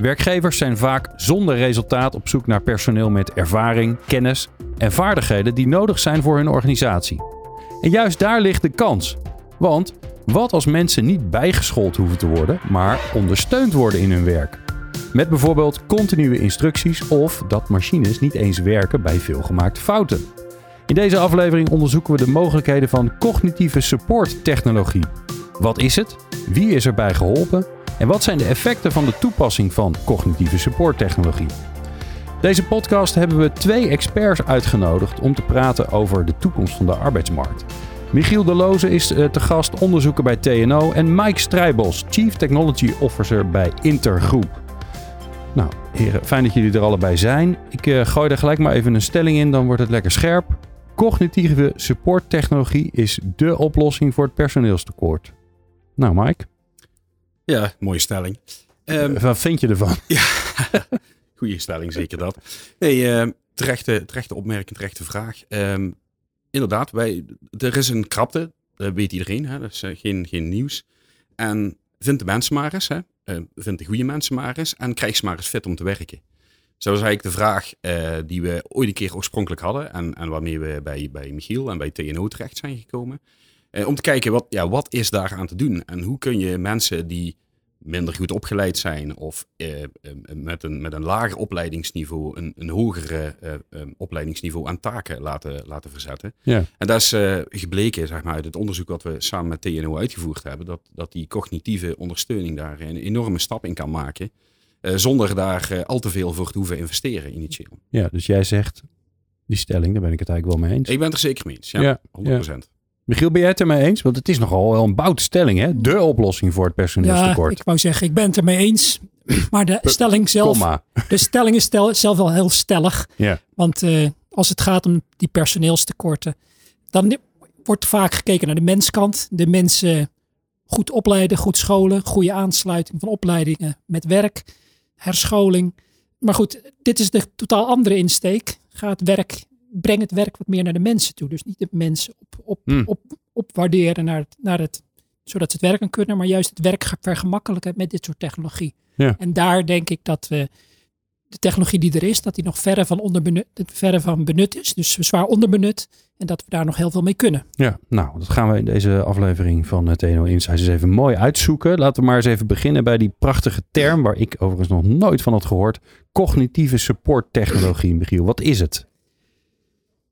Werkgevers zijn vaak zonder resultaat op zoek naar personeel met ervaring, kennis en vaardigheden die nodig zijn voor hun organisatie. En juist daar ligt de kans. Want wat als mensen niet bijgeschoold hoeven te worden, maar ondersteund worden in hun werk? Met bijvoorbeeld continue instructies of dat machines niet eens werken bij veelgemaakte fouten. In deze aflevering onderzoeken we de mogelijkheden van cognitieve support technologie. Wat is het? Wie is erbij geholpen? En wat zijn de effecten van de toepassing van cognitieve support technologie? Deze podcast hebben we twee experts uitgenodigd om te praten over de toekomst van de arbeidsmarkt. Michiel de Loze is eh, te gast onderzoeker bij TNO en Mike Strijbos, Chief Technology Officer bij Intergroep. Nou, heren, fijn dat jullie er allebei zijn. Ik uh, gooi er gelijk maar even een stelling in, dan wordt het lekker scherp. Cognitieve supporttechnologie is dé oplossing voor het personeelstekort. Nou, Mike. Ja, mooie stelling. Um, Wat vind je ervan? Ja, goede stelling, zeker dat. Nee, uh, terechte, terechte opmerking, terechte vraag. Um, inderdaad, wij, er is een krapte, dat weet iedereen, hè? dat is uh, geen, geen nieuws. En vind de mensen maar eens, hè? Uh, vind de goede mensen maar eens en krijg ze maar eens fit om te werken. Zo was eigenlijk de vraag uh, die we ooit een keer oorspronkelijk hadden en, en waarmee we bij, bij Michiel en bij TNO terecht zijn gekomen. Uh, om te kijken, wat, ja, wat is daar aan te doen? En hoe kun je mensen die minder goed opgeleid zijn of uh, met, een, met een lager opleidingsniveau een, een hogere um, opleidingsniveau aan taken laten, laten verzetten. Ja. En dat is gebleken zeg maar, uit het onderzoek wat we samen met TNO uitgevoerd hebben, dat, dat die cognitieve ondersteuning daar een enorme stap in kan maken, zonder daar al te veel voor te hoeven investeren initieel. Ja, dus jij zegt die stelling, daar ben ik het eigenlijk wel mee eens. Ik ben het er zeker mee eens, ja, ja 100%. Ja. Michiel, ben jij het ermee eens? Want het is nogal wel een boute stelling, hè? De oplossing voor het personeelstekort. Ja, ik wou zeggen, ik ben het ermee eens. Maar de stelling zelf, de stelling is stel, zelf wel heel stellig. Ja. Want uh, als het gaat om die personeelstekorten, dan wordt vaak gekeken naar de menskant. De mensen goed opleiden, goed scholen, goede aansluiting van opleidingen met werk, herscholing. Maar goed, dit is de totaal andere insteek. Gaat werk breng het werk wat meer naar de mensen toe. Dus niet de mensen op, op, Hmm. op, opwaarderen naar het, naar het, zodat ze het werken kunnen, maar juist het werk vergemakkelijken met dit soort technologie. Ja. En daar denk ik dat we de technologie die er is, dat die nog verre van, onderbenut, verre van benut is. Dus zwaar onderbenut. En dat we daar nog heel veel mee kunnen. Ja, nou, dat gaan we in deze aflevering van het TNO Insights eens even mooi uitzoeken. Laten we maar eens even beginnen bij die prachtige term, waar ik overigens nog nooit van had gehoord. Cognitieve support technologie, Michiel. Wat is het?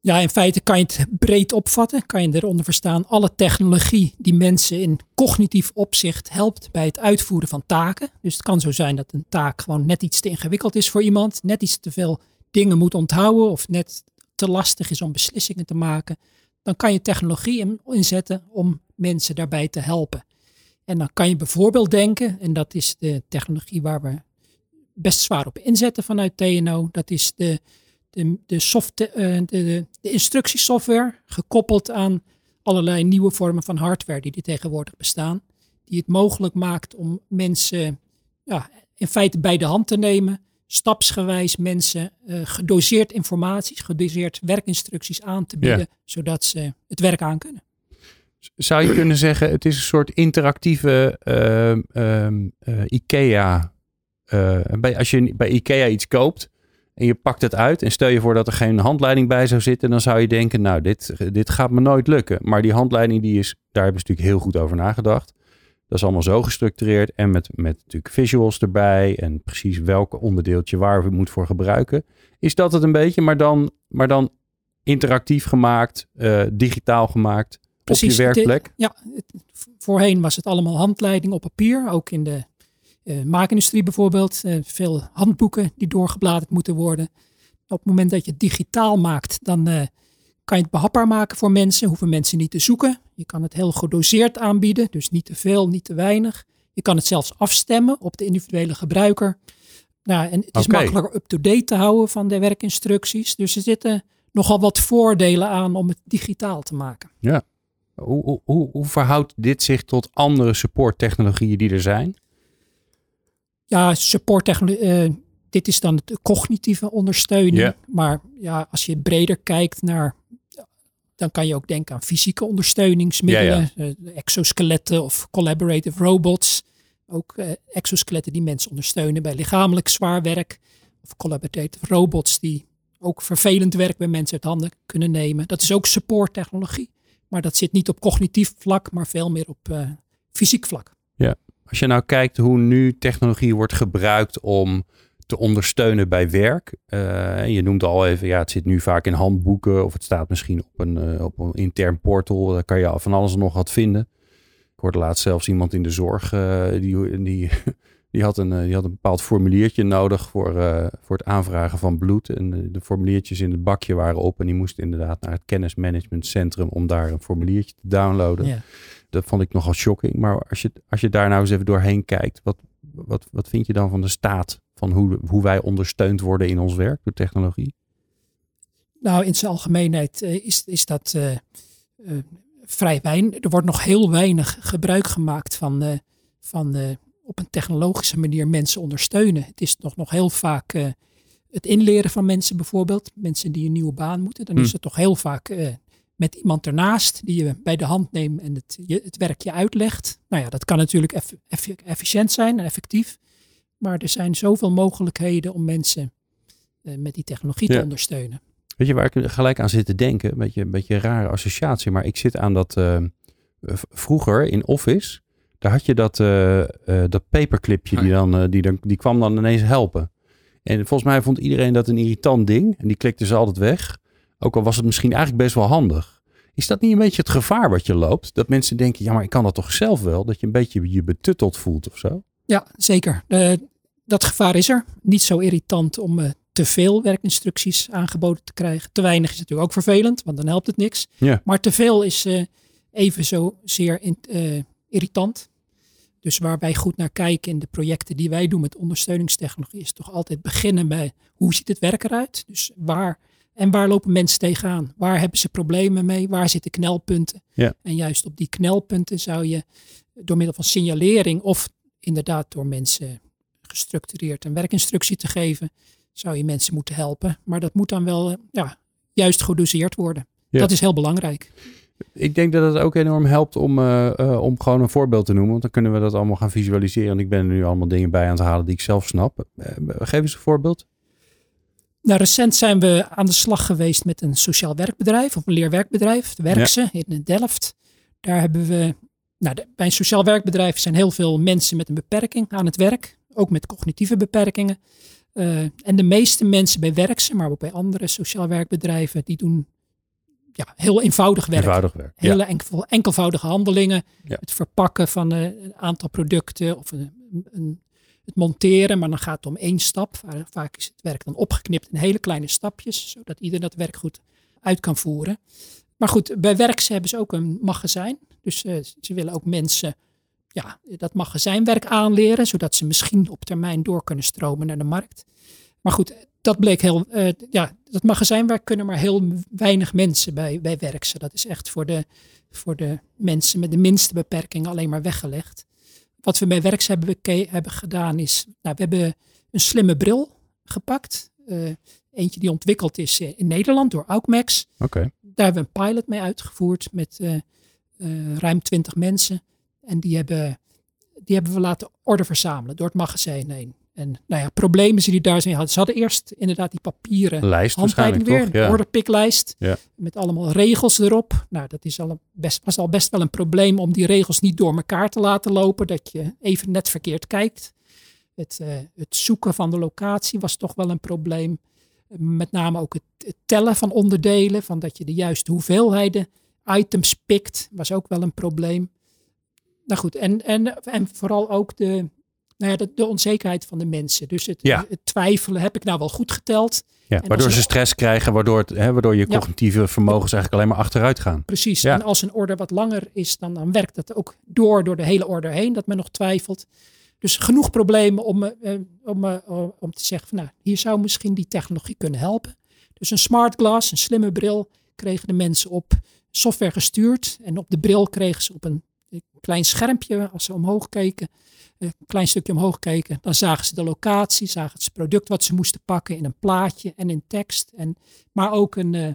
Ja, in feite kan je het breed opvatten. Kan je eronder verstaan alle technologie die mensen in cognitief opzicht helpt bij het uitvoeren van taken. Dus het kan zo zijn dat een taak gewoon net iets te ingewikkeld is voor iemand. Net iets te veel dingen moet onthouden of net te lastig is om beslissingen te maken. Dan kan je technologie inzetten om mensen daarbij te helpen. En dan kan je bijvoorbeeld denken, en dat is de technologie waar we best zwaar op inzetten vanuit TNO, dat is de de, de, soft, de, de, de, instructiesoftware gekoppeld aan allerlei nieuwe vormen van hardware die er tegenwoordig bestaan. Die het mogelijk maakt om mensen ja, in feite bij de hand te nemen. Stapsgewijs mensen uh, gedoseerd informaties, gedoseerd werkinstructies aan te bieden. Ja. Zodat ze het werk aan kunnen. Zou je kunnen zeggen, het is een soort interactieve uh, uh, IKEA. eh, bij, als je bij IKEA iets koopt, en je pakt het uit en stel je voor dat er geen handleiding bij zou zitten, dan zou je denken, nou, dit, dit gaat me nooit lukken. Maar die handleiding, die is, daar hebben ze natuurlijk heel goed over nagedacht. Dat is allemaal zo gestructureerd en met, met natuurlijk visuals erbij en precies welke onderdeeltje waar we moet voor gebruiken. Is dat het een beetje, maar dan, maar dan interactief gemaakt, uh, digitaal gemaakt precies, op je werkplek? De, ja, het, voorheen was het allemaal handleiding op papier, ook in de uh, maakindustrie bijvoorbeeld, uh, veel handboeken die doorgebladerd moeten worden. Op het moment dat je het digitaal maakt, dan uh, kan je het behapbaar maken voor mensen. Hoeven mensen niet te zoeken. Je kan het heel gedoseerd aanbieden, dus niet te veel, niet te weinig. Je kan het zelfs afstemmen op de individuele gebruiker. Nou, en het is makkelijker up-to-date te houden van de werkinstructies. Dus er zitten nogal wat voordelen aan om het digitaal te maken. Hoe, hoe, hoe, hoe verhoudt dit zich tot andere supporttechnologieën die er zijn? Ja, supporttechnologie. eh, dit is dan de cognitieve ondersteuning. Ja. Maar ja, als je breder kijkt naar. Dan kan je ook denken aan fysieke ondersteuningsmiddelen. eh, exoskeletten of collaborative robots. Ook eh, exoskeletten die mensen ondersteunen bij lichamelijk zwaar werk. Of collaborative robots die ook vervelend werk bij mensen uit handen kunnen nemen. Dat is ook supporttechnologie. Maar dat zit niet op cognitief vlak, maar veel meer op eh, fysiek vlak. Als je nou kijkt hoe nu technologie wordt gebruikt om te ondersteunen bij werk. eh, je noemt al even, ja, het zit nu vaak in handboeken of het staat misschien op een, eh, op een intern portal. Daar kan je van alles en nog wat vinden. Ik hoorde laatst zelfs iemand in de zorg, eh, die, die, die, had een, die had een bepaald formuliertje nodig voor, voor het aanvragen van bloed. En de formuliertjes in het bakje waren op en die moest inderdaad naar het kennismanagementcentrum om daar een formuliertje te downloaden. Ja. Dat vond ik nogal shocking. Maar als je, als je daar nou eens even doorheen kijkt, wat, wat, wat vind je dan van de staat van hoe, hoe wij ondersteund worden in ons werk door technologie? Nou, in zijn algemeenheid eh, is, is dat eh, eh, vrij weinig. Er wordt nog heel weinig gebruik gemaakt van, van op een technologische manier mensen ondersteunen. Het is nog, nog heel vaak het inleren van mensen bijvoorbeeld. Mensen die een nieuwe baan moeten. Dan is Hm. het toch heel vaak met iemand ernaast die je bij de hand neemt en het, je, het werk je uitlegt. Nou ja, dat kan natuurlijk eff- eff- efficiënt zijn en effectief. Maar er zijn zoveel mogelijkheden om mensen eh, met die technologie Ja. te ondersteunen. Weet je waar ik gelijk aan zit te denken? Een beetje een beetje een rare associatie, maar ik zit aan dat eh, vroeger in Office, daar had je dat, eh, dat paperclipje die, dan, die, dan, die kwam dan ineens helpen. En volgens mij vond iedereen dat een irritant ding en die klikte ze altijd weg. Ook al was het misschien eigenlijk best wel handig. Is dat niet een beetje het gevaar wat je loopt? Dat mensen denken, ja maar ik kan dat toch zelf wel? Dat je een beetje je betutteld voelt of zo? Ja, zeker. Eh, dat gevaar is er. Niet zo irritant om eh, te veel werkinstructies aangeboden te krijgen. Te weinig is natuurlijk ook vervelend, want dan helpt het niks. Ja. Maar te veel is eh even zo zeer in- irritant. Dus waar wij goed naar kijken in de projecten die wij doen met ondersteuningstechnologie, is toch altijd beginnen bij hoe ziet het werk eruit? Dus waar en waar lopen mensen tegenaan? Waar hebben ze problemen mee? Waar zitten knelpunten? Ja. En juist op die knelpunten zou je door middel van signalering of inderdaad door mensen gestructureerd een werkinstructie te geven, zou je mensen moeten helpen. Maar dat moet dan wel ja, juist gedoseerd worden. Ja. Dat is heel belangrijk. Ik denk dat het ook enorm helpt om, eh, eh, om gewoon een voorbeeld te noemen. Want dan kunnen we dat allemaal gaan visualiseren. En ik ben er nu allemaal dingen bij aan het halen die ik zelf snap. Eh, geef eens een voorbeeld. Nou, recent zijn we aan de slag geweest met een sociaal werkbedrijf of een leerwerkbedrijf, de Werkse in Delft. Daar hebben we, nou, de- bij een sociaal werkbedrijf zijn heel veel mensen met een beperking aan het werk, ook met cognitieve beperkingen. Eh, en de meeste mensen bij Werkse, maar ook bij andere sociaal werkbedrijven, die doen ja, heel eenvoudig werk. Eenvoudig werk. Ja. Hele enkel, enkelvoudige handelingen. Ja. Het verpakken van eh, een aantal producten of een, een, het monteren. Maar dan gaat het om één stap. Va- Vaak is het werk dan opgeknipt in hele kleine stapjes. Zodat ieder dat werk goed uit kan voeren. Maar goed, bij Werkse hebben ze ook een magazijn. Dus eh, ze willen ook mensen ja, dat magazijnwerk aanleren. Zodat ze misschien op termijn door kunnen stromen naar de markt. Maar goed, dat bleek heel. eh, ja, dat magazijnwerk kunnen maar heel weinig mensen bij, bij Werkse. Dat is echt voor de, voor de mensen met de minste beperkingen alleen maar weggelegd. Wat we bij Werkse hebben, hebben gedaan is. Nou, we hebben een slimme bril gepakt. Eh, eentje die ontwikkeld is eh, in Nederland door Aukmax. Daar hebben we een pilot mee uitgevoerd met eh, ruim 20 mensen. En die hebben, die hebben we laten orde verzamelen door het magazijn heen. En nou ja, problemen die daar zijn. Ze hadden eerst inderdaad die papieren Lijst handleiding weer, toch? Ja. orderpiklijst. Ja. Met allemaal regels erop. Nou, dat is al best, was al best wel een probleem om die regels niet door elkaar te laten lopen. Dat je even net verkeerd kijkt. Het, eh, het zoeken van de locatie was toch wel een probleem. Met name ook het, het tellen van onderdelen. Van dat je de juiste hoeveelheden items pikt. Was ook wel een probleem. Nou goed, en, en, en vooral ook de, nou ja, de, de onzekerheid van de mensen. Dus het, Ja. het twijfelen, heb ik nou wel goed geteld? Ja, waardoor een- ze stress krijgen, waardoor, het, hè, waardoor je Ja. cognitieve vermogens eigenlijk alleen maar achteruit gaan. Precies. En als een order wat langer is, dan, dan werkt dat ook door, door de hele order heen, dat men nog twijfelt. Dus genoeg problemen om, eh, om, eh, om te zeggen van nou, hier zou misschien die technologie kunnen helpen. Dus een smart glass, een slimme bril, kregen de mensen op software gestuurd. En op de bril kregen ze op een klein schermpje, als ze omhoog keken, een klein stukje omhoog keken, dan zagen ze de locatie, zagen ze het product wat ze moesten pakken in een plaatje en in tekst. En, maar ook een, uh,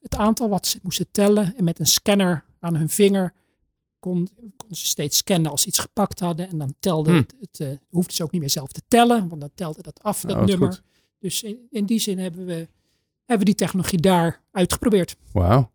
het aantal wat ze moesten tellen. En met een scanner aan hun vinger kon, konden ze steeds scannen als ze iets gepakt hadden. En dan telde Hmm. het, het uh, hoefde ze ook niet meer zelf te tellen, want dan telde dat af, dat nummer. goed. Dus in, in die zin hebben we, hebben we die technologie daar uitgeprobeerd. Wauw.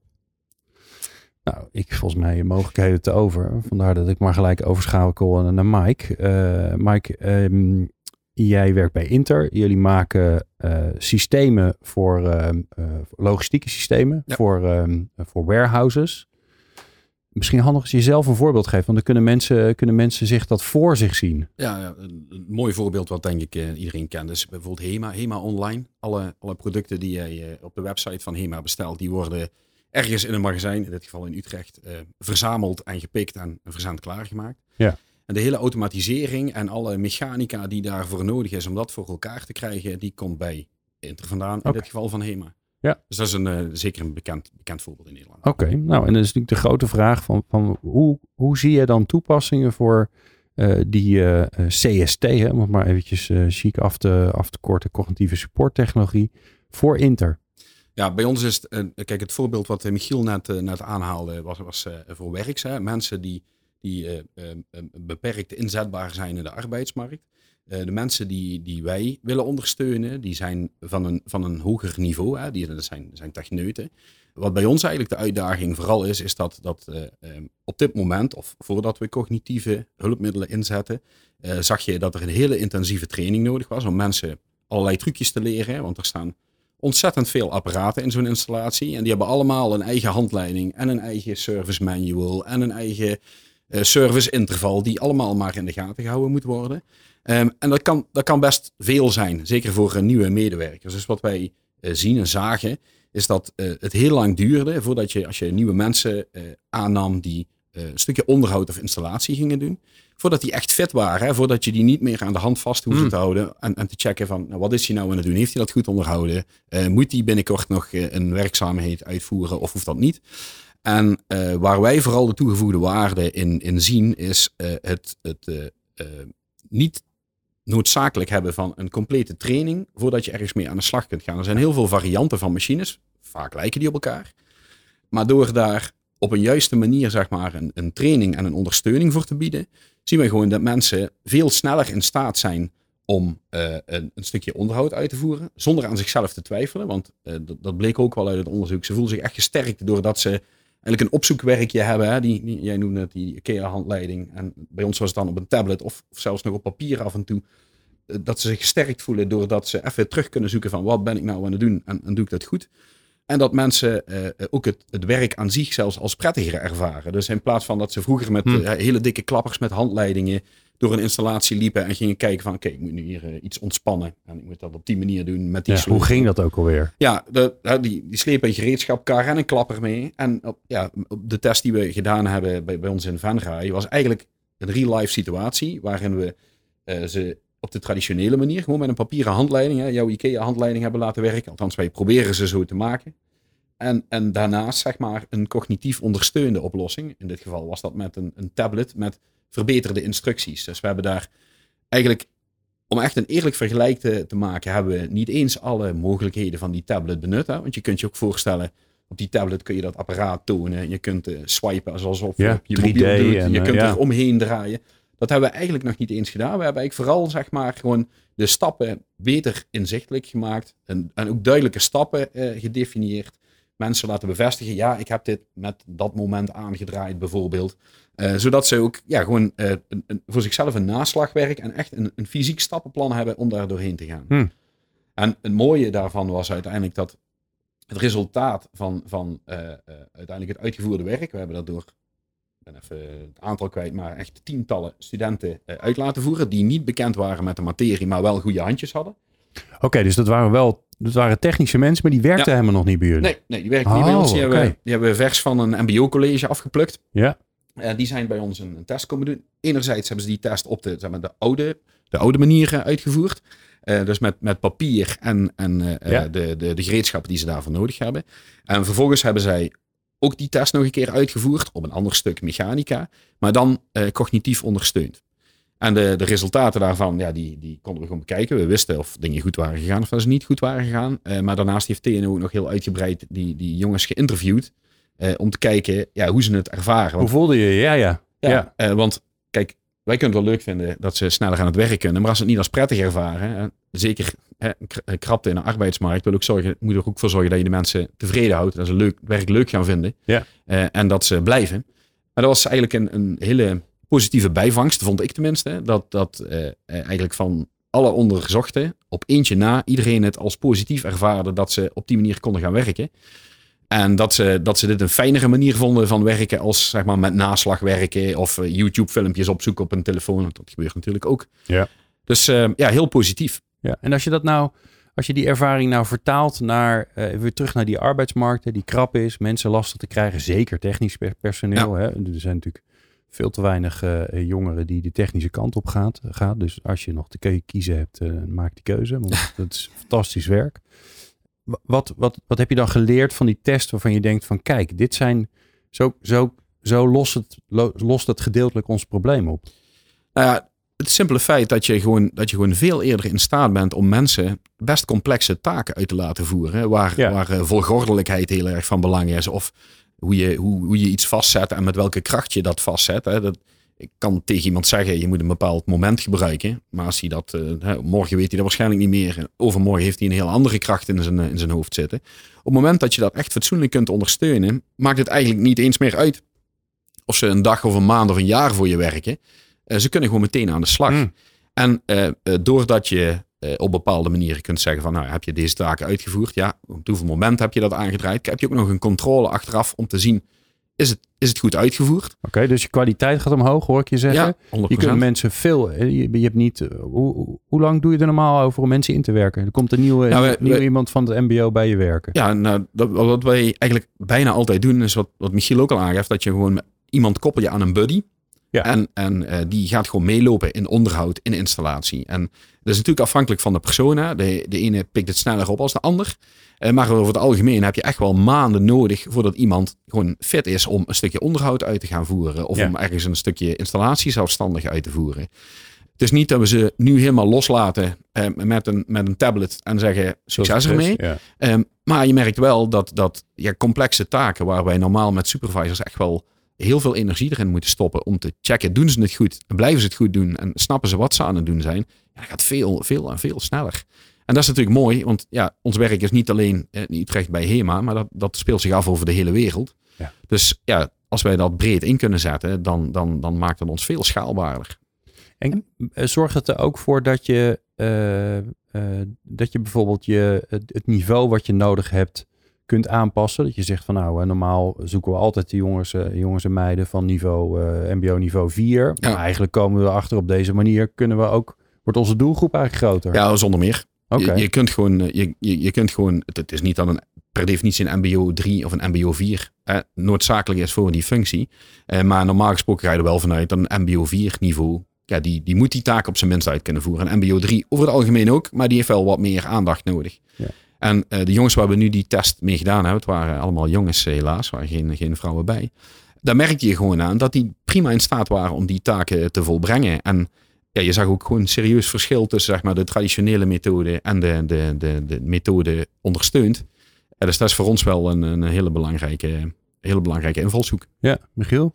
Nou, ik volgens mij mogelijkheden te over. Vandaar dat ik maar gelijk overschakel naar Mike. Eh, Mike, ehm, jij werkt bij Inter. Jullie maken eh, systemen voor ehm, eh, logistieke systemen, Ja. voor, ehm, voor warehouses. Misschien handig als je zelf een voorbeeld geeft, want dan kunnen mensen, kunnen mensen zich dat voor zich zien. Ja, een, mooi voorbeeld wat denk ik iedereen kent is bijvoorbeeld HEMA. HEMA Online. Alle, alle producten die jij op de website van HEMA bestelt, die worden ergens in een magazijn, in dit geval in Utrecht, eh, verzameld en gepikt en verzend klaargemaakt. Ja. En de hele automatisering en alle mechanica die daarvoor nodig is om dat voor elkaar te krijgen, die komt bij Inter vandaan, in dit geval van HEMA. Ja. Dus dat is een, eh, zeker een bekend, bekend voorbeeld in Nederland. Oké, nou en dan is natuurlijk de grote vraag van, van hoe, hoe zie je dan toepassingen voor eh, die CST, hè, om het maar eventjes chic af te, af te korten, cognitieve support technologie, voor Inter? Ja, bij ons is het, kijk, het voorbeeld wat eh, Michiel net, net aanhaalde, was, was eh, voor werks. Hè? Mensen die, die eh, eh, eh, beperkt inzetbaar zijn in de arbeidsmarkt. De mensen die, die wij willen ondersteunen, die zijn van een, van een hoger niveau. Hè? Die, dat zijn, zijn techneuten. Wat bij ons eigenlijk de uitdaging vooral is, is dat, dat eh, eh, op dit moment, of voordat we cognitieve hulpmiddelen inzetten, zag je dat er een hele intensieve training nodig was om mensen allerlei trucjes te leren. Want er staan ontzettend veel apparaten in zo'n installatie. En die hebben allemaal een eigen handleiding en een eigen service manual en een eigen eh, service interval die allemaal maar in de gaten gehouden moet worden. Ehm, en dat kan, dat kan best veel zijn, zeker voor eh, nieuwe medewerkers. Dus wat wij eh, zien en zagen, is dat het heel lang duurde voordat je, als je nieuwe mensen aannam die een stukje onderhoud of installatie gingen doen, voordat die echt fit waren, hè, voordat je die niet meer aan de hand vast hoefde Hmm. te houden en, en te checken van, nou, wat is hij nou aan het doen? Heeft hij dat goed onderhouden? Eh, moet hij binnenkort nog eh, een werkzaamheid uitvoeren of hoeft dat niet? En eh, waar wij vooral de toegevoegde waarde in, in zien, is het, het niet noodzakelijk hebben van een complete training voordat je ergens mee aan de slag kunt gaan. Er zijn heel veel varianten van machines, vaak lijken die op elkaar. Maar door daar op een juiste manier zeg maar, een, een training en een ondersteuning voor te bieden, zien we gewoon dat mensen veel sneller in staat zijn om eh, een, een stukje onderhoud uit te voeren, zonder aan zichzelf te twijfelen. Want eh, dat, dat bleek ook wel uit het onderzoek. Ze voelen zich echt gesterkt doordat ze eigenlijk een opzoekwerkje hebben. Hè? Die, jij noemde het die IKEA-handleiding. En bij ons was het dan op een tablet of, of zelfs nog op papier af en toe. Eh, Dat ze zich gesterkt voelen doordat ze even terug kunnen zoeken van wat ben ik nou aan het doen en, en doe ik dat goed. En dat mensen eh, ook het, het werk aan zich zelfs als prettiger ervaren. Dus in plaats van dat ze vroeger met Hmm. eh, hele dikke klappers met handleidingen door een installatie liepen en gingen kijken van oké, ik moet nu hier eh, iets ontspannen. En ik moet dat op die manier doen met die Ja, hoe ging dat ook alweer? Ja, de, die, die slepen een gereedschapkar en een klapper mee. En op, ja, op de test die we gedaan hebben bij, bij ons in Venray was eigenlijk een real-life situatie waarin we eh, ze op de traditionele manier, gewoon met een papieren handleiding, hè, jouw IKEA-handleiding hebben laten werken. Althans, wij proberen ze zo te maken. En, en daarnaast, zeg maar, een cognitief ondersteunde oplossing. In dit geval was dat met een, een tablet met verbeterde instructies. Dus we hebben daar eigenlijk, om echt een eerlijk vergelijk te, te maken, hebben we niet eens alle mogelijkheden van die tablet benut. Hè? Want je kunt je ook voorstellen, op die tablet kun je dat apparaat tonen. Je kunt eh, swipen alsof je op je 3D mobiel doet. en, je eh, kunt er omheen draaien. Dat hebben we eigenlijk nog niet eens gedaan. We hebben eigenlijk vooral, zeg maar, gewoon de stappen beter inzichtelijk gemaakt. En, en ook duidelijke stappen eh, gedefinieerd. Mensen laten bevestigen, ja, ik heb dit met dat moment aangedraaid bijvoorbeeld. Eh, zodat ze ook ja, gewoon eh, een, een- voor zichzelf een naslagwerk en echt een, een fysiek stappenplan hebben om daar doorheen te gaan. Hmm. En het mooie daarvan was uiteindelijk dat het resultaat van, van eh, eh, uiteindelijk het uitgevoerde werk, we hebben dat door, ben even het aantal kwijt, maar echt tientallen studenten eh, uit laten voeren, die niet bekend waren met de materie, maar wel goede handjes hadden. Oké, dus dat waren wel dat waren technische mensen, maar die werkten helemaal nog niet bij jullie. Nee, nee die werken niet bij Oh, ons. Die, oké. hebben, die hebben vers van een mbo-college afgeplukt. Ja. Eh, die zijn bij ons een, een test komen doen. Enerzijds hebben ze die test op de, zeg maar, de, oude, de oude manier uitgevoerd. Eh, dus met, met papier en, en eh, Ja. de, de, de gereedschappen die ze daarvoor nodig hebben. En vervolgens hebben zij ook die test nog een keer uitgevoerd op een ander stuk mechanica, maar dan eh, cognitief ondersteund. En de, de resultaten daarvan, ja, die, die konden we gewoon bekijken. We wisten of dingen goed waren gegaan of dat ze niet goed waren gegaan. Eh, maar daarnaast heeft TNO ook nog heel uitgebreid die, die jongens geïnterviewd. eh, om te kijken ja, hoe ze het ervaren. Hoe voelde je? Ja, ja. ja, ja. want kijk, wij kunnen het wel leuk vinden dat ze sneller aan het werk kunnen. Maar als ze het niet als prettig ervaren, zeker krapte in de arbeidsmarkt, wil ook zorgen, moet er ook voor zorgen dat je de mensen tevreden houdt. Dat ze leuk, werk leuk gaan vinden. Ja. Eh, en dat ze blijven. Maar dat was eigenlijk een, een hele positieve bijvangst, vond ik tenminste. Dat, dat eh, eh, eigenlijk van alle ondergezochten, op eentje na, iedereen het als positief ervaarde dat ze op die manier konden gaan werken. En dat ze, dat ze dit een fijnere manier vonden van werken als zeg maar met naslag werken of eh, YouTube filmpjes opzoeken op een telefoon. Dat gebeurt natuurlijk ook. Ja. Dus ja, heel positief. Ja, en als je dat nou, als je die ervaring nou vertaalt naar eh, weer terug naar die arbeidsmarkten, die krap is, mensen lastig te krijgen, zeker technisch per- personeel. Hè? Er zijn natuurlijk veel te weinig eh, jongeren die de technische kant op gaat, gaat. Dus als je nog te kiezen hebt, eh, maak die keuze. Want dat is fantastisch werk. Wa- Wat, wat, wat heb je dan geleerd van die test waarvan je denkt van kijk, dit zijn zo, zo, zo lost, het, lo- lost het gedeeltelijk ons probleem op. Nou ja, het simpele feit dat je, gewoon, dat je gewoon veel eerder in staat bent om mensen best complexe taken uit te laten voeren. Waar, Ja. waar eh, volgordelijkheid heel erg van belang is. Of hoe je, hoe, hoe je iets vastzet en met welke kracht je dat vastzet. Hè. Dat, ik kan tegen iemand zeggen, je moet een bepaald moment gebruiken. Maar als hij dat, eh, morgen weet hij dat waarschijnlijk niet meer. En Overmorgen heeft hij een heel andere kracht in zijn, eh, in zijn hoofd zitten. Op het moment dat je dat echt fatsoenlijk kunt ondersteunen, maakt het eigenlijk niet eens meer uit. Of ze een dag of een maand of een jaar voor je werken. Eh, ze kunnen gewoon meteen aan de slag. Mm. En eh, eh, doordat je op bepaalde manieren kunt zeggen van, nou, heb je deze taken uitgevoerd? Ja, op hoeveel moment heb je dat aangedraaid? Heb je ook nog een controle achteraf om te zien, is het, is het goed uitgevoerd? Oké, dus je kwaliteit gaat omhoog, hoor ik je zeggen. Ja, 100%. Je kunt mensen veel. Je, je hebt niet. Hoe, hoe- lang doe je er normaal over om mensen in te werken? Er komt een nieuwe, Nou, we- nieuw we- iemand van het MBO bij je werken. Ja, nou, dat, wat wij eigenlijk bijna altijd doen, is wat, wat Michiel ook al aangeeft, dat je gewoon iemand koppel je aan een buddy. Ja. En, en eh, die gaat gewoon meelopen in onderhoud, in installatie. En dat is natuurlijk afhankelijk van de persoon. hè. De, de ene pikt het sneller op als de ander. Eh, maar over het algemeen heb je echt wel maanden nodig voordat iemand gewoon fit is om een stukje onderhoud uit te gaan voeren. Of Ja. om ergens een stukje installatie zelfstandig uit te voeren. Het is niet dat we ze nu helemaal loslaten eh, met, een, met een tablet en zeggen succes ermee. Ja. Ehm, maar je merkt wel dat, dat ja, complexe taken waar wij normaal met supervisors echt wel heel veel energie erin moeten stoppen om te checken, doen ze het goed? En blijven ze het goed doen? En snappen ze wat ze aan het doen zijn? Ja, dat gaat veel, veel en veel sneller. En dat is natuurlijk mooi, want ja, ons werk is niet alleen eh, in Utrecht bij HEMA, maar dat, dat speelt zich af over de hele wereld. Ja. Dus ja, als wij dat breed in kunnen zetten, dan, dan, dan maakt het ons veel schaalbaarder. En eh, zorgt het er ook voor dat je, eh, eh, dat je bijvoorbeeld je, het niveau wat je nodig hebt kunt aanpassen? Dat je zegt van nou, normaal zoeken we altijd de jongens, eh, jongens en meiden van niveau eh, MBO niveau 4. Ja. Maar eigenlijk komen we erachter op deze manier kunnen we ook, wordt onze doelgroep eigenlijk groter. Ja, zonder meer. Oké. Je, je kunt gewoon, eh, je, je, je kunt gewoon, het, het is niet dan een, per definitie een MBO 3 of een MBO 4 eh, noodzakelijk is voor die functie. Eh, maar normaal gesproken ga je er wel vanuit dat een MBO 4 niveau, ja, die, die moet die taak op zijn minst uit kunnen voeren. Een MBO 3 over het algemeen ook, maar die heeft wel wat meer aandacht nodig. Ja. En eh, de jongens waar we nu die test mee gedaan hebben, het waren allemaal jongens helaas, waren geen, geen vrouwen bij. Daar merkte je gewoon aan dat die prima in staat waren om die taken te volbrengen. En ja, je zag ook gewoon een serieus verschil tussen zeg maar, de traditionele methode en de, de, de, de methode ondersteund. Ja, dus dat is voor ons wel een, een hele, belangrijke, hele belangrijke invalshoek. Ja, Michiel?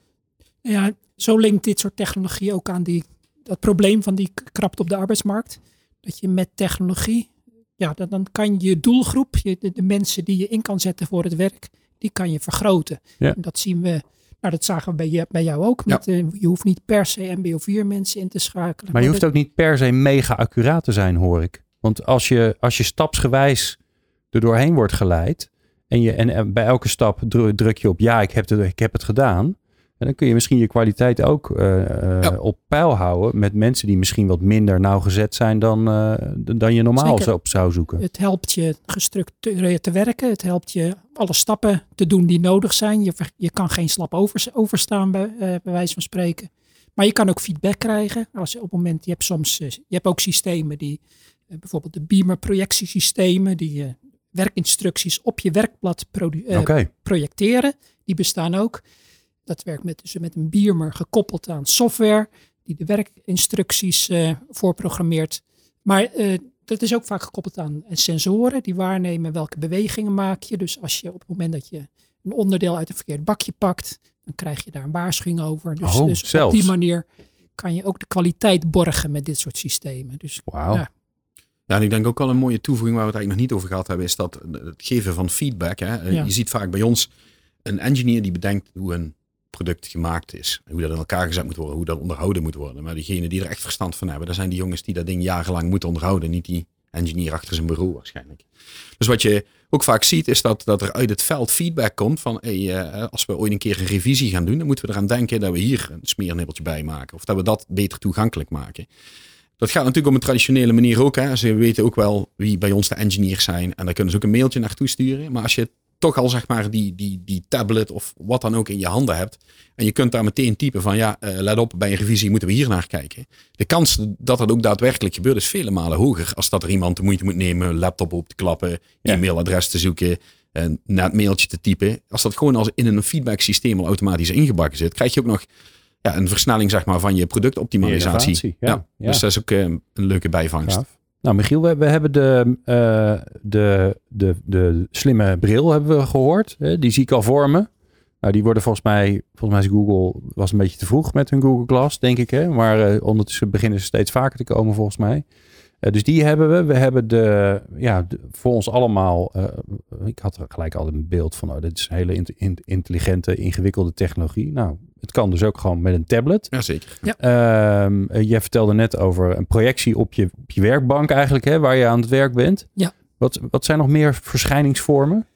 Ja, zo linkt dit soort technologie ook aan die, dat probleem van die krapte op de arbeidsmarkt. Dat je met technologie, ja, dan, dan kan je doelgroep, je, de, de mensen die je in kan zetten voor het werk, die kan je vergroten. Ja. En dat zien we, nou dat zagen we bij, je, bij jou ook. Met, eh, je hoeft niet per se MBO 4 mensen in te schakelen. Maar je hoeft dat- ook niet per se mega accuraat te zijn, hoor ik. Want als je, als je stapsgewijs er doorheen wordt geleid. En, je, en, en bij elke stap dru- druk je op ja, ik heb het, ik heb het gedaan. En dan kun je misschien je kwaliteit ook uh, ja. op peil houden met mensen die misschien wat minder nauwgezet zijn dan, uh, dan je normaal Zeker. op zou zoeken. Het helpt je gestructureerd te werken. Het helpt je alle stappen te doen die nodig zijn. Je, je kan geen slap over, overstaan bij, uh, bij wijze van spreken. Maar je kan ook feedback krijgen. Als je op het moment, je hebt soms, je hebt ook systemen die, bijvoorbeeld de Beamer projectiesystemen, die werkinstructies op je werkblad okay. projecteren. Die bestaan ook. Dat werkt met, dus met een Beamer gekoppeld aan software die de werkinstructies uh, voorprogrammeert. Maar uh, dat is ook vaak gekoppeld aan sensoren die waarnemen welke bewegingen maak je. Dus als je op het moment dat je een onderdeel uit een verkeerd bakje pakt, dan krijg je daar een waarschuwing over. Dus, oh, dus op die manier kan je ook de kwaliteit borgen met dit soort systemen. Dus, wow. ja. Ja, en ik denk ook wel een mooie toevoeging waar we het eigenlijk nog niet over gehad hebben, is dat het geven van feedback. Hè. Je ziet vaak bij ons een engineer die bedenkt hoe een product gemaakt is. Hoe dat in elkaar gezet moet worden, hoe dat onderhouden moet worden. Maar diegenen die er echt verstand van hebben, dat zijn die jongens die dat ding jarenlang moeten onderhouden. Niet die engineer achter zijn bureau waarschijnlijk. Dus wat je ook vaak ziet is dat, dat er uit het veld feedback komt van hey, uh, als we ooit een keer een revisie gaan doen, dan moeten we eraan denken dat we hier een smeernibbeltje bij maken. Of dat we dat beter toegankelijk maken. Dat gaat natuurlijk op een traditionele manier ook. Hè. Ze weten ook wel wie bij ons de engineers zijn. En daar kunnen ze ook een mailtje naartoe sturen. Maar als je toch al zeg maar die, die, die tablet of wat dan ook in je handen hebt. En je kunt daar meteen typen van ja, uh, let op, bij een revisie moeten we hier naar kijken. De kans dat dat ook daadwerkelijk gebeurt is vele malen hoger. Als dat er iemand de moeite moet nemen, laptop op te klappen, e-mailadres te zoeken, en naar het mailtje te typen. Als dat gewoon als in een feedback systeem al automatisch ingebakken zit, krijg je ook nog ja, een versnelling zeg maar, van je productoptimalisatie. Ja, ja, Dus dat is ook uh, een leuke bijvangst. Nou, Michiel, we, hebben de, uh, de, de, de slimme bril hebben we gehoord. Hè? Die zie ik al vormen. Nou, die worden volgens mij, volgens mij is Google was een beetje te vroeg met hun Google Glass, denk ik. Hè? Maar uh, ondertussen beginnen ze steeds vaker te komen, volgens mij. Uh, dus die hebben we. We hebben de, ja, voor ons allemaal. ik had gelijk al een beeld van, oh, dit is een hele in, in, intelligente, ingewikkelde technologie. Nou, het kan dus ook gewoon met een tablet. Jazeker. Ja. Uh, jij vertelde net over een projectie op je, op je werkbank eigenlijk, hè, waar je aan het werk bent. Ja. Wat, wat zijn nog meer verschijningsvormen?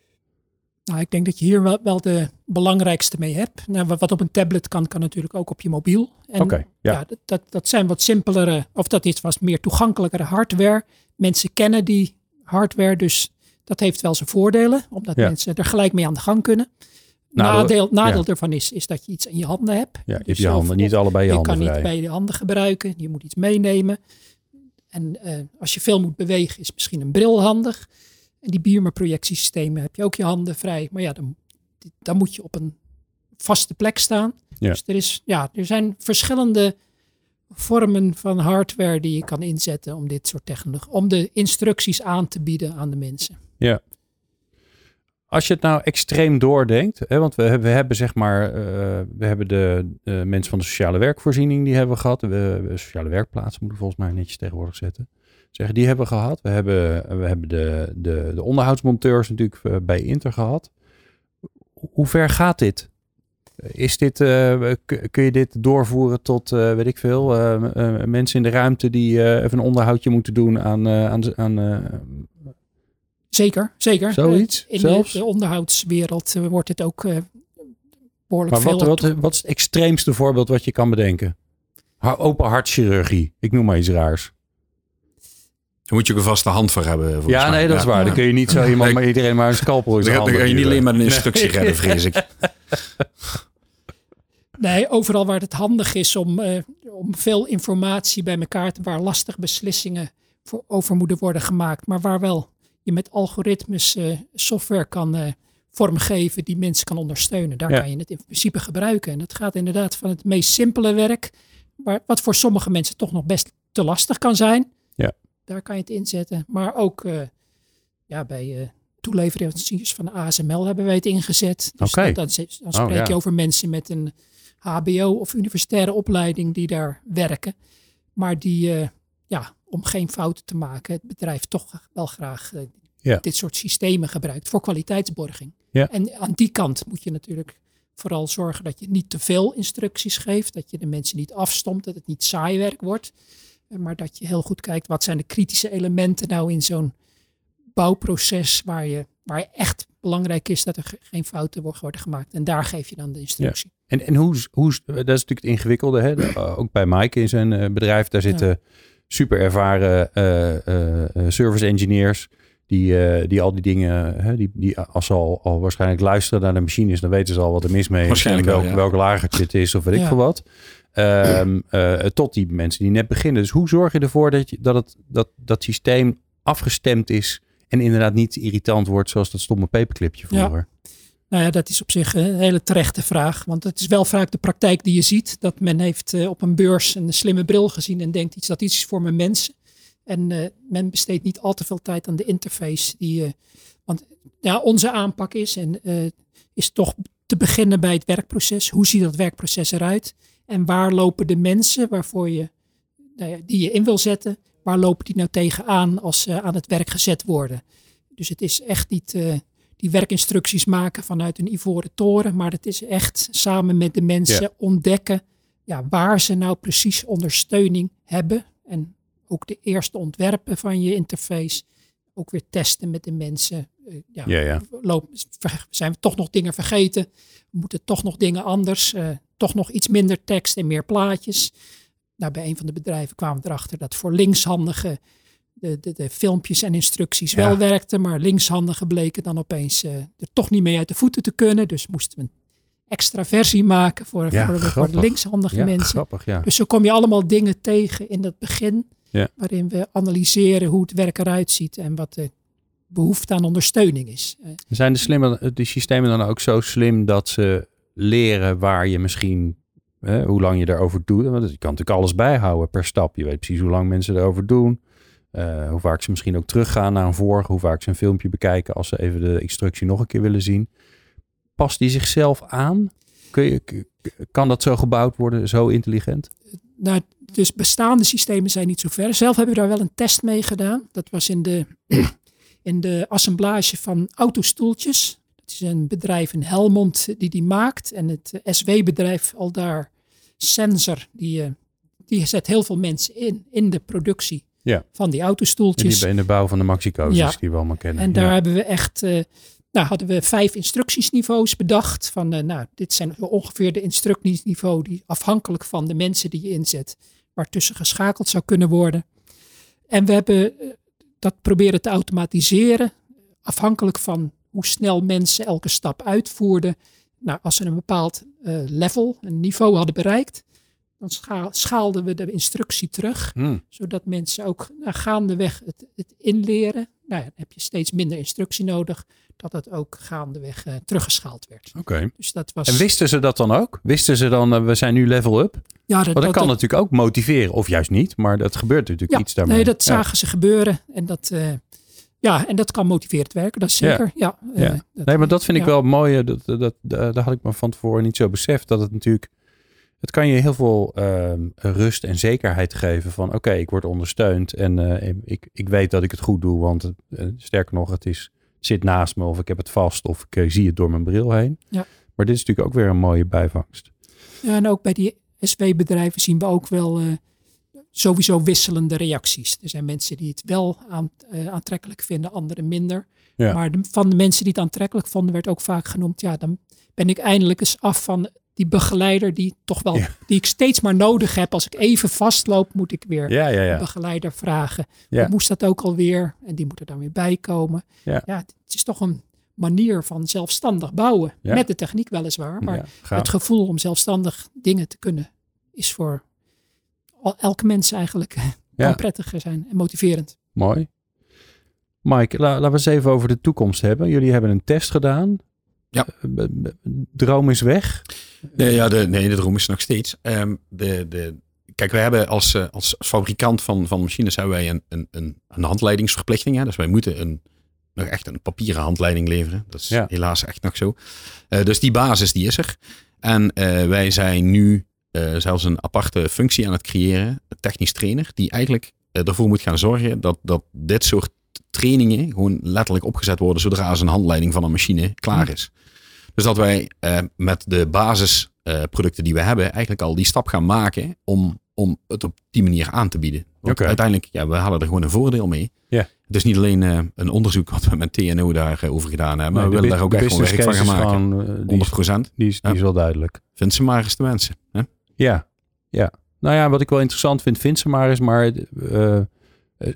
Nou, ik denk dat je hier wel, wel de belangrijkste mee hebt. Nou, wat op een tablet kan, kan natuurlijk ook op je mobiel. Oké. ja. ja dat, dat zijn wat simpelere, of dat is wat meer toegankelijkere hardware. Mensen kennen die hardware, dus dat heeft wel zijn voordelen, omdat mensen er gelijk mee aan de gang kunnen. Nadeel, nadeel ervan is, is dat je iets in je handen hebt. Ja, je handen, niet allebei je, handen Je kan niet bij je handen gebruiken. Je moet iets meenemen. En uh, als je veel moet bewegen, is misschien een bril handig. En die Biermer projectiesystemen heb je ook je handen vrij. Maar ja, dan, dan moet je op een vaste plek staan. Ja. Dus er, is, ja, er zijn verschillende vormen van hardware die je kan inzetten om dit soort technologie, om de instructies aan te bieden aan de mensen. Ja, als je het nou extreem doordenkt, hè, want we, we hebben zeg maar, uh, we hebben de mensen van de sociale werkvoorziening, die hebben we gehad. We, we sociale werkplaatsen moeten volgens mij netjes tegenwoordig zetten. Zeggen, die hebben we gehad. We hebben, we hebben de, de, de onderhoudsmonteurs natuurlijk uh, bij Inter gehad. Hoe ver gaat dit? Is dit, uh, kun je dit doorvoeren tot, weet ik veel, mensen in de ruimte die even een onderhoudje moeten doen aan, aan, aan Zeker, zeker. Zoiets? Uh, in zelfs? de, onderhoudswereld uh, wordt het ook uh, behoorlijk maar veel. Wat, wat, wat is het extreemste voorbeeld wat je kan bedenken? Open hartchirurgie, ik noem maar iets raars. Daar moet je ook een vaste hand voor hebben. Ja, nee, dat is waar. Dan kun je niet zo iemand, maar iedereen maar een scalpel in Dan kun je niet alleen maar een instructie nee. redden, vrees ik. Nee, overal waar het handig is om, uh, om veel informatie bij elkaar te waar lastig beslissingen voor over moeten worden gemaakt, maar waar wel je met algoritmes uh, software kan uh, vormgeven die mensen kan ondersteunen. Daar Ja. kan je het in principe gebruiken. En het gaat inderdaad van het meest simpele werk, maar wat voor sommige mensen toch nog best te lastig kan zijn. Ja. Daar kan je het inzetten. Maar ook eh, ja, bij eh toeleveranciers van de ASML hebben wij het ingezet. Dus Oké. dan, dan, dan spreek Oh, ja. je over mensen met een HBO of universitaire opleiding die daar werken. Maar die, eh, ja, om geen fouten te maken, het bedrijf toch wel graag eh, Ja. dit soort systemen gebruikt voor kwaliteitsborging. Ja. En aan die kant moet je natuurlijk vooral zorgen dat je niet te veel instructies geeft, dat je de mensen niet afstomt, dat het niet saai werk wordt, eh, maar dat je heel goed kijkt wat zijn de kritische elementen nou in zo'n bouwproces waar je, waar echt belangrijk is dat er ge- geen fouten wo- worden gemaakt. En daar geef je dan de instructie. En, en hoe, hoe, dat is natuurlijk het ingewikkelde. Hè? Ook bij Mike in zijn eh, bedrijf, daar zitten super ervaren eh, eh, eh, service engineers. Die, eh, die al die dingen, hè, die, die als ze al, al waarschijnlijk luisteren naar de machines, dan weten ze al wat er mis mee is. Waarschijnlijk en welk, ja. welk lagertje het is of weet ik veel wat. Ehm, eh, tot die mensen die net beginnen. Dus hoe zorg je ervoor dat, je, dat, het, dat dat systeem afgestemd is en inderdaad niet irritant wordt zoals dat stomme paperclipje Ja. Nou ja, dat is op zich een hele terechte vraag. Want het is wel vaak de praktijk die je ziet. Dat men heeft eh, op een beurs een slimme bril gezien en denkt iets dat iets is voor mijn mensen. En eh, men besteedt niet al te veel tijd aan de interface. Die, eh, want ja, onze aanpak is, en, is toch te beginnen bij het werkproces. Hoe ziet dat werkproces eruit? En waar lopen de mensen waarvoor je, nou ja, die je in wil zetten, waar lopen die nou tegenaan als ze aan het werk gezet worden? Dus het is echt niet die werkinstructies maken vanuit een ivoren toren, maar het is echt samen met de mensen Ja. ontdekken ja, waar ze nou precies ondersteuning hebben. En ook de eerste ontwerpen van je interface ook weer testen met de mensen. Eh, ja, Ja, zijn we toch nog dingen vergeten? Moeten toch nog dingen anders? Eh, toch nog iets minder tekst en meer plaatjes? Nou, bij een van de bedrijven kwamen we erachter dat voor linkshandigen de, de, de filmpjes en instructies Ja. wel werkten, maar linkshandigen bleken dan opeens eh, er toch niet mee uit de voeten te kunnen. Dus moesten we een extra versie maken voor, Ja, voor, voor linkshandige Ja, mensen. grappig, ja. Dus zo kom je allemaal dingen tegen in het begin, waarin we analyseren hoe het werk eruit ziet en wat de behoefte aan ondersteuning is. Eh, Zijn de, slimme, de systemen dan ook zo slim dat ze leren waar je misschien, hoe lang je erover doet? Want je kan natuurlijk alles bijhouden per stap. Je weet precies hoe lang mensen erover doen. Eh, hoe vaak ze misschien ook teruggaan naar een vorige. Hoe vaak ze een filmpje bekijken als ze even de instructie nog een keer willen zien. Past die zichzelf aan? Kun je, kan dat zo gebouwd worden, zo intelligent? Nou, dus bestaande systemen zijn niet zo ver. Zelf hebben we daar wel een test mee gedaan. Dat was in de, in de assemblage van autostoeltjes. Dat is een bedrijf in Helmond die die maakt. En het eh, SW-bedrijf al daar, Sensor, die, eh, die zet heel veel mensen in, in de productie Ja. van die En autostoeltjes. die in de bouw van de Maxi-coasters Ja. die we allemaal kennen. En daar Ja. hebben we echt, eh, nou hadden we vijf instructiesniveaus bedacht. Van, eh, nou, dit zijn ongeveer de instructieniveau die afhankelijk van de mensen die je inzet, waartussen geschakeld zou kunnen worden. En we hebben eh, dat proberen te automatiseren, afhankelijk van hoe snel mensen elke stap uitvoerden. Nou, als ze een bepaald level, een niveau hadden bereikt, dan scha- schaalden we de instructie terug Hm, zodat mensen ook nou, gaandeweg het, het inleren. Nou ja, dan heb je steeds minder instructie nodig, dat het ook gaandeweg eh, teruggeschaald werd. Oké. Dus dat was. En wisten ze dat dan ook? Wisten ze dan, eh, we zijn nu level up? ja, dat kan natuurlijk ook motiveren, of juist niet, maar dat gebeurt natuurlijk ja, iets daarmee. Nee, dat Ja. zagen ze gebeuren en dat, eh, ja, en dat kan motiverend werken, dat is zeker. Ja. Ja. dat- Nee, maar dat vind ik wel mooi. Dat, dat, dat, daar had ik me van tevoren niet zo beseft. Dat het natuurlijk. Het kan je heel veel ehm, rust en zekerheid geven van oké, ik word ondersteund en eh, ik, ik weet dat ik het goed doe. Want eh, sterker nog, het, is, het zit naast me of ik heb het vast of ik eh, zie het door mijn bril heen. Ja. Maar dit is natuurlijk ook weer een mooie bijvangst. Ja, en ook bij die SW-bedrijven zien we ook wel sowieso wisselende reacties. Er zijn mensen die het wel aan, aantrekkelijk vinden, anderen minder. Ja. Maar de- van de mensen die het aantrekkelijk vonden, werd ook vaak genoemd, ja, dan ben ik eindelijk eens af van die begeleider die toch wel, Ja. die ik steeds maar nodig heb. Als ik even vastloop, moet ik weer Ja, ja, een begeleider vragen. Ja. Hoe moest dat ook alweer? En die moet er dan weer bij komen. Ja. het is toch een manier van zelfstandig bouwen. Met de techniek weliswaar, maar het gevoel om zelfstandig dingen te kunnen is voor elke mens eigenlijk kan prettiger zijn en motiverend. Mooi. Mike, la- laten we eens even over de toekomst hebben. Jullie hebben een test gedaan. Ja. Eh, droom is weg. Nee, ja, de, nee, de droom is nog steeds. Ehm, de, de, kijk, wij hebben als, eh, als fabrikant van, van machines hebben wij een, een, een, een handleidingsverplichting. Hè? Dus wij moeten een, nog echt een papieren handleiding leveren. Dat is Ja. helaas echt nog zo. Eh, dus die basis die is er. En wij zijn nu zelfs een aparte functie aan het creëren, een technisch trainer, die eigenlijk ervoor moet gaan zorgen dat, dat dit soort trainingen gewoon letterlijk opgezet worden zodra als een handleiding van een machine klaar is. Dus dat wij eh, met de basisproducten die we hebben eigenlijk al die stap gaan maken om, om het op die manier aan te bieden. Want uiteindelijk, ja, we halen er gewoon een voordeel mee. Ja. Het is niet alleen uh, een onderzoek wat we met TNO daarover over gedaan hebben. maar we willen daar ook echt wel werk van gaan maken. Gewoon, uh, 100%. Die is, die is, die is wel duidelijk. Vind ze maar eens de mensen. Hè? Ja, ja. Nou ja, wat ik wel interessant vind, vind ze maar eens. Maar uh,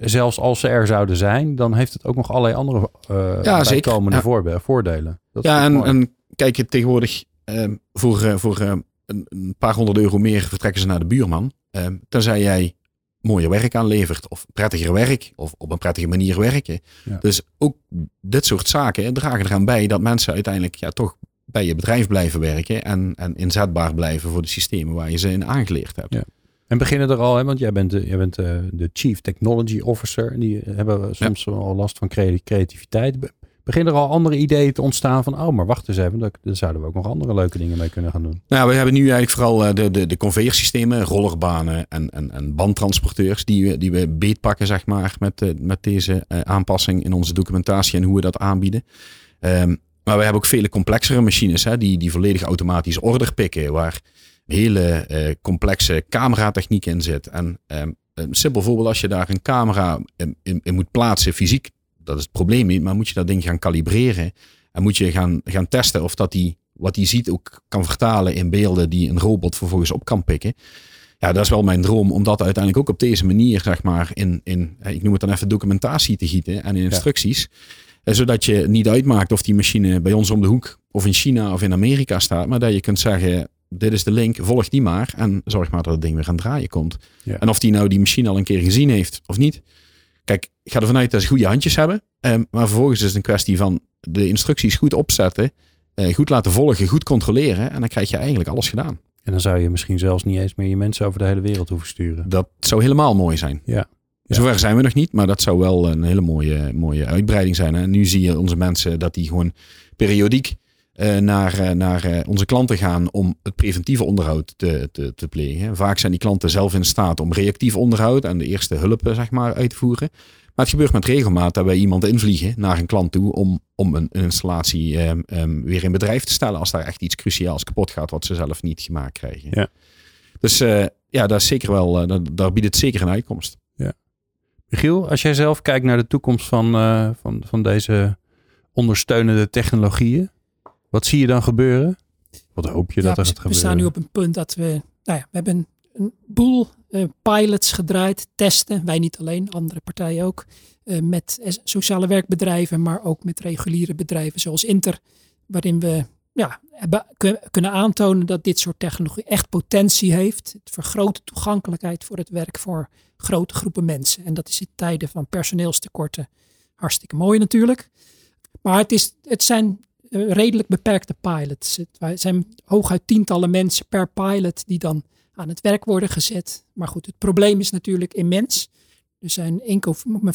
zelfs als ze er zouden zijn, dan heeft het ook nog allerlei andere uh, ja, bijkomende ja. voordelen. Dat ja, en, en, kijk, je tegenwoordig uh, voor, voor een, een, paar honderd euro meer vertrekken ze naar de buurman. Ehm, tenzij jij mooier werk aanlevert of prettiger werk of op een prettige manier werken. Ja. Dus ook dit soort zaken dragen eraan bij dat mensen uiteindelijk ja, toch bij je bedrijf blijven werken en, en inzetbaar blijven voor de systemen waar je ze in aangeleerd hebt. En beginnen er al, hè, want jij bent, de, jij bent de, eh, de Chief Technology Officer. En die hebben soms ja. al last van creativiteit. Beginnen er al andere ideeën te ontstaan van, oh, maar wacht eens even, daar, daar zouden we ook nog andere leuke dingen mee kunnen gaan doen. Nou, we hebben nu eigenlijk vooral eh, de, de, de conveyorsystemen, rollerbanen en, en, en bandtransporteurs die we, die we beetpakken, zeg maar, met, met deze aanpassing in onze documentatie en hoe we dat aanbieden. Um, maar we hebben ook vele complexere machines, hè, die, die volledig automatisch order pikken, waar hele uh, complexe cameratechniek in zit. En um, een simpel voorbeeld, als je daar een camera in, in, in, moet plaatsen fysiek, dat is het probleem niet, maar moet je dat ding gaan kalibreren en moet je gaan, gaan testen of dat die wat hij ziet ook kan vertalen in beelden die een robot vervolgens op kan pikken. Ja, dat is wel mijn droom om dat uiteindelijk ook op deze manier, zeg maar, in, in ik noem het dan even documentatie te gieten en in instructies. Ja. Zodat je niet uitmaakt of die machine bij ons om de hoek of in China of in Amerika staat, maar dat je kunt zeggen, dit is de link, volg die maar en zorg maar dat het ding weer aan het draaien komt. Ja. En of die nou die machine al een keer gezien heeft of niet. Kijk, ik ga ervan uit dat ze goede handjes hebben. Um, maar vervolgens is het een kwestie van de instructies goed opzetten, uh, goed laten volgen, goed controleren. En dan krijg je eigenlijk alles gedaan. En dan zou je misschien zelfs niet eens meer je mensen over de hele wereld hoeven sturen. Dat zou helemaal mooi zijn. Ja. Ja. Zover zijn we nog niet, maar dat zou wel een hele mooie, mooie uitbreiding zijn. En nu zie je onze mensen dat die gewoon periodiek naar, uh, naar uh, onze klanten gaan om het preventieve onderhoud te, te, te plegen. Vaak zijn die klanten zelf in staat om reactief onderhoud en de eerste hulp zeg maar, uit te voeren. Maar het gebeurt met regelmaat dat wij iemand invliegen naar een klant toe om, om een, een installatie um, um, weer in bedrijf te stellen als daar echt iets cruciaals kapot gaat wat ze zelf niet gemaakt krijgen. Ja. Dus ja, dat is zeker wel, daar biedt het zeker een uitkomst. Ja. Michiel, als jij zelf kijkt naar de toekomst van, van, van deze ondersteunende technologieën, wat zie je dan gebeuren? Wat hoop je dat er gaat gebeuren? We staan nu op een punt dat we, nou ja, we hebben een boel uh, pilots gedraaid, testen. Wij niet alleen, andere partijen ook. Uh, met sociale werkbedrijven, maar ook met reguliere bedrijven zoals Inter. Waarin we ja, hebben, kunnen aantonen dat dit soort technologie echt potentie heeft. Het vergroot toegankelijkheid voor het werk voor grote groepen mensen. En dat is in tijden van personeelstekorten hartstikke mooi natuurlijk. Maar het, is, het zijn eh, redelijk beperkte pilots. Het zijn hooguit tientallen mensen per pilot die dan aan het werk worden gezet. Maar goed, het probleem is natuurlijk immens. Er zijn 1,4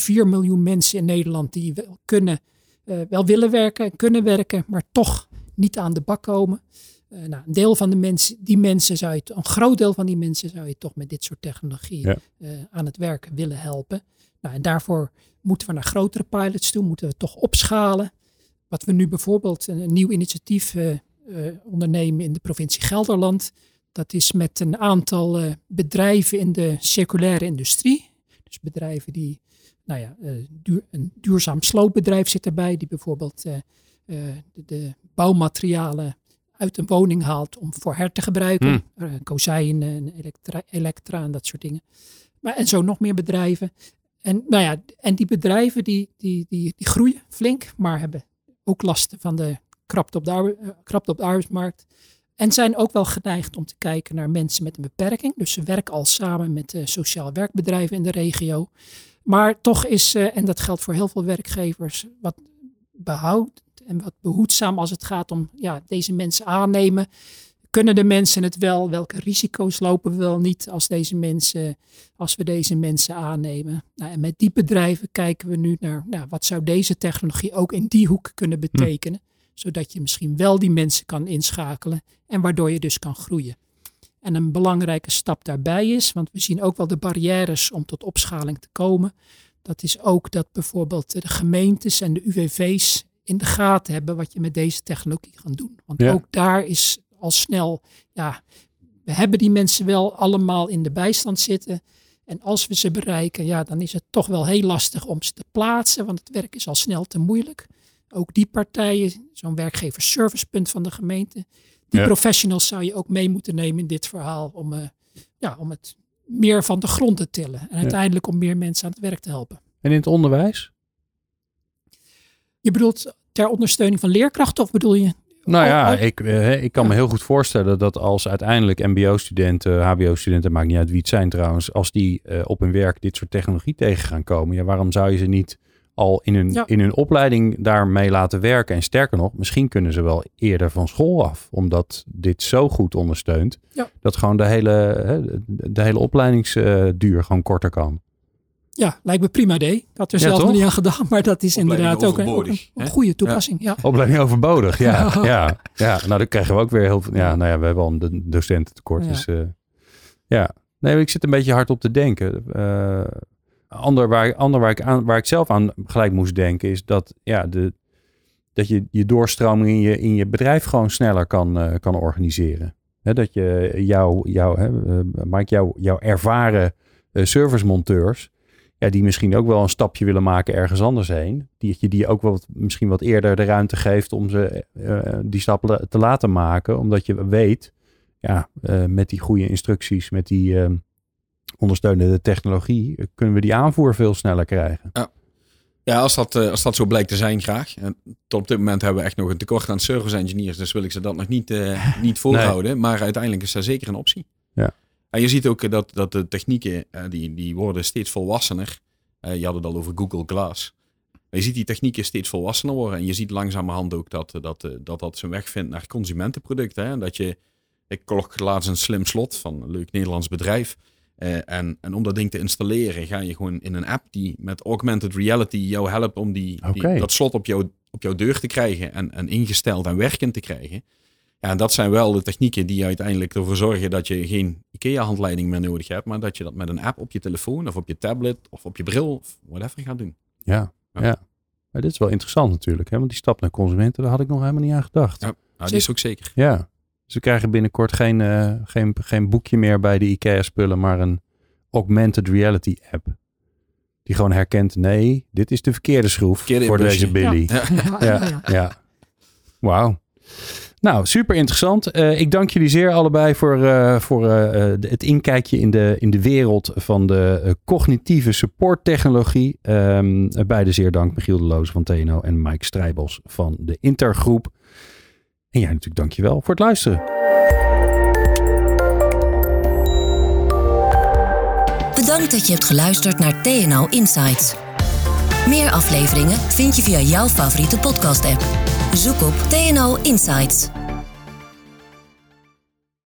miljoen mensen in Nederland die wel, kunnen, uh, wel willen werken, kunnen werken, maar toch niet aan de bak komen. Uh, nou, een deel van de mensen, die mensen zou je, een groot deel van die mensen zou je toch met dit soort technologie ja. uh, aan het werken willen helpen. Nou, en daarvoor moeten we naar grotere pilots toe, moeten we toch opschalen. Wat we nu bijvoorbeeld een, een nieuw initiatief uh, uh, ondernemen in de provincie Gelderland. Dat is met een aantal uh, bedrijven in de circulaire industrie. Dus bedrijven die, nou ja, duur, een duurzaam sloopbedrijf zit erbij. Die bijvoorbeeld de, de, bouwmaterialen uit een woning haalt om voor her te gebruiken. Mm. kozijnen, elektra, elektra en dat soort dingen. Maar, en zo nog meer bedrijven. En, nou ja, en die bedrijven die, die, die, die groeien flink, maar hebben ook last van de krapte op de, uh, krapte op de arbeidsmarkt. En zijn ook wel geneigd om te kijken naar mensen met een beperking. Dus ze werken al samen met uh, sociaal werkbedrijven in de regio. Maar toch is, uh, en dat geldt voor heel veel werkgevers, wat behoud en wat behoedzaam als het gaat om ja, deze mensen aannemen. Kunnen de mensen het wel? Welke risico's lopen we wel niet als, deze mensen, als we deze mensen aannemen? Nou, en met die bedrijven kijken we nu naar nou, wat zou deze technologie ook in die hoek kunnen hm. betekenen. Zodat je misschien wel die mensen kan inschakelen en waardoor je dus kan groeien. En een belangrijke stap daarbij is, want we zien ook wel de barrières om tot opschaling te komen. Dat is ook dat bijvoorbeeld de gemeentes en de UWV's in de gaten hebben wat je met deze technologie gaat doen. Want ja. ook daar is al snel, ja, we hebben die mensen wel allemaal in de bijstand zitten. En als we ze bereiken, ja, dan is het toch wel heel lastig om ze te plaatsen, want het werk is al snel te moeilijk. Ook die partijen, zo'n werkgeversservicepunt van de gemeente, die Ja. professionals zou je ook mee moeten nemen in dit verhaal om, eh, ja, om het meer van de grond te tillen. En uiteindelijk om meer mensen aan het werk te helpen. En in het onderwijs? Je bedoelt ter ondersteuning van leerkrachten of bedoel je? Nou ja, Oh, oh. ik, eh, ik kan me heel goed voorstellen dat als uiteindelijk mbo-studenten, hbo-studenten, maakt niet uit wie het zijn trouwens, als die eh, op hun werk dit soort technologie tegen gaan komen, ja, waarom zou je ze niet al in hun, Ja. in hun opleiding daarmee laten werken? En sterker nog, misschien kunnen ze wel eerder van school af, omdat dit zo goed ondersteunt, Ja. dat gewoon de hele, de, de hele opleidingsduur gewoon korter kan. Ja, lijkt me prima idee. Ik had er Ja, zelf nog niet aan gedaan, maar dat is Opleiding inderdaad ook een, goede toepassing. Ja. Opleiding overbodig, ja. ja, ja. Nou, dan krijgen we ook weer heel veel. Ja, nou ja, we hebben al een do- docententekort. Ja. Dus eh, ja. Nee, ik zit een beetje hard op te denken. Eh, ander waar, ander waar, ik aan, waar ik zelf aan gelijk moest denken is dat, ja, de, dat je je doorstroming in je, in je bedrijf gewoon sneller kan, eh, kan organiseren. Hè, dat je jouw, jouw, hè, Mike, jouw, jouw ervaren servicemonteurs, ja, die misschien ook wel een stapje willen maken ergens anders heen. Die je die ook wat, misschien wat eerder de ruimte geeft om ze eh, die stap la- te laten maken. Omdat je weet, ja, eh, met die goede instructies, met die eh, ondersteunende technologie, eh, kunnen we die aanvoer veel sneller krijgen. Ja, als dat, eh, als dat zo blijkt te zijn, graag. En tot op dit moment hebben we echt nog een tekort aan service engineers. Dus wil ik ze dat nog niet, eh, niet voorhouden. Maar uiteindelijk is dat zeker een optie. Ja. En je ziet ook eh, dat, dat de technieken, eh, die, die worden steeds volwassener. Eh, je had het al over Google Glass. Maar je ziet die technieken steeds volwassener worden. En je ziet langzamerhand ook dat dat, dat, dat zijn weg vindt naar consumentenproducten. Hè? Dat je, ik kocht laatst een slim slot van een leuk Nederlands bedrijf. Eh, en, en om dat ding te installeren ga je gewoon in een app die met augmented reality jou helpt om die, dat slot op, jou, op jouw deur te krijgen en, en ingesteld en werkend te krijgen. Ja, en dat zijn wel de technieken die uiteindelijk ervoor zorgen dat je geen IKEA-handleiding meer nodig hebt, maar dat je dat met een app op je telefoon of op je tablet of op je bril of whatever gaat doen. Ja, Ja. ja. Maar dit is wel interessant natuurlijk, hè? want die stap naar consumenten, daar had ik nog helemaal niet aan gedacht. Ja. Nou, die is ook zeker. Ja, ze krijgen binnenkort geen, eh, geen, geen boekje meer bij de IKEA-spullen, maar een augmented reality app. Die gewoon herkent, nee, dit is de verkeerde schroef Verkeerde voor deze Billy. Ja. Ja, ja, Ja, ja. ja. Wauw. Nou, super interessant. Eh, ik dank jullie zeer allebei voor, eh, voor eh, het inkijkje in de, in de wereld van de cognitieve supporttechnologie. Ehm beide zeer dank, Michiel de Loos van TNO en Mike Strijbos van de Intergroep. En jij natuurlijk dankjewel voor het luisteren. Bedankt dat je hebt geluisterd naar TNO Insights. Meer afleveringen vind je via jouw favoriete podcast-app. Zoek op TNO Insights.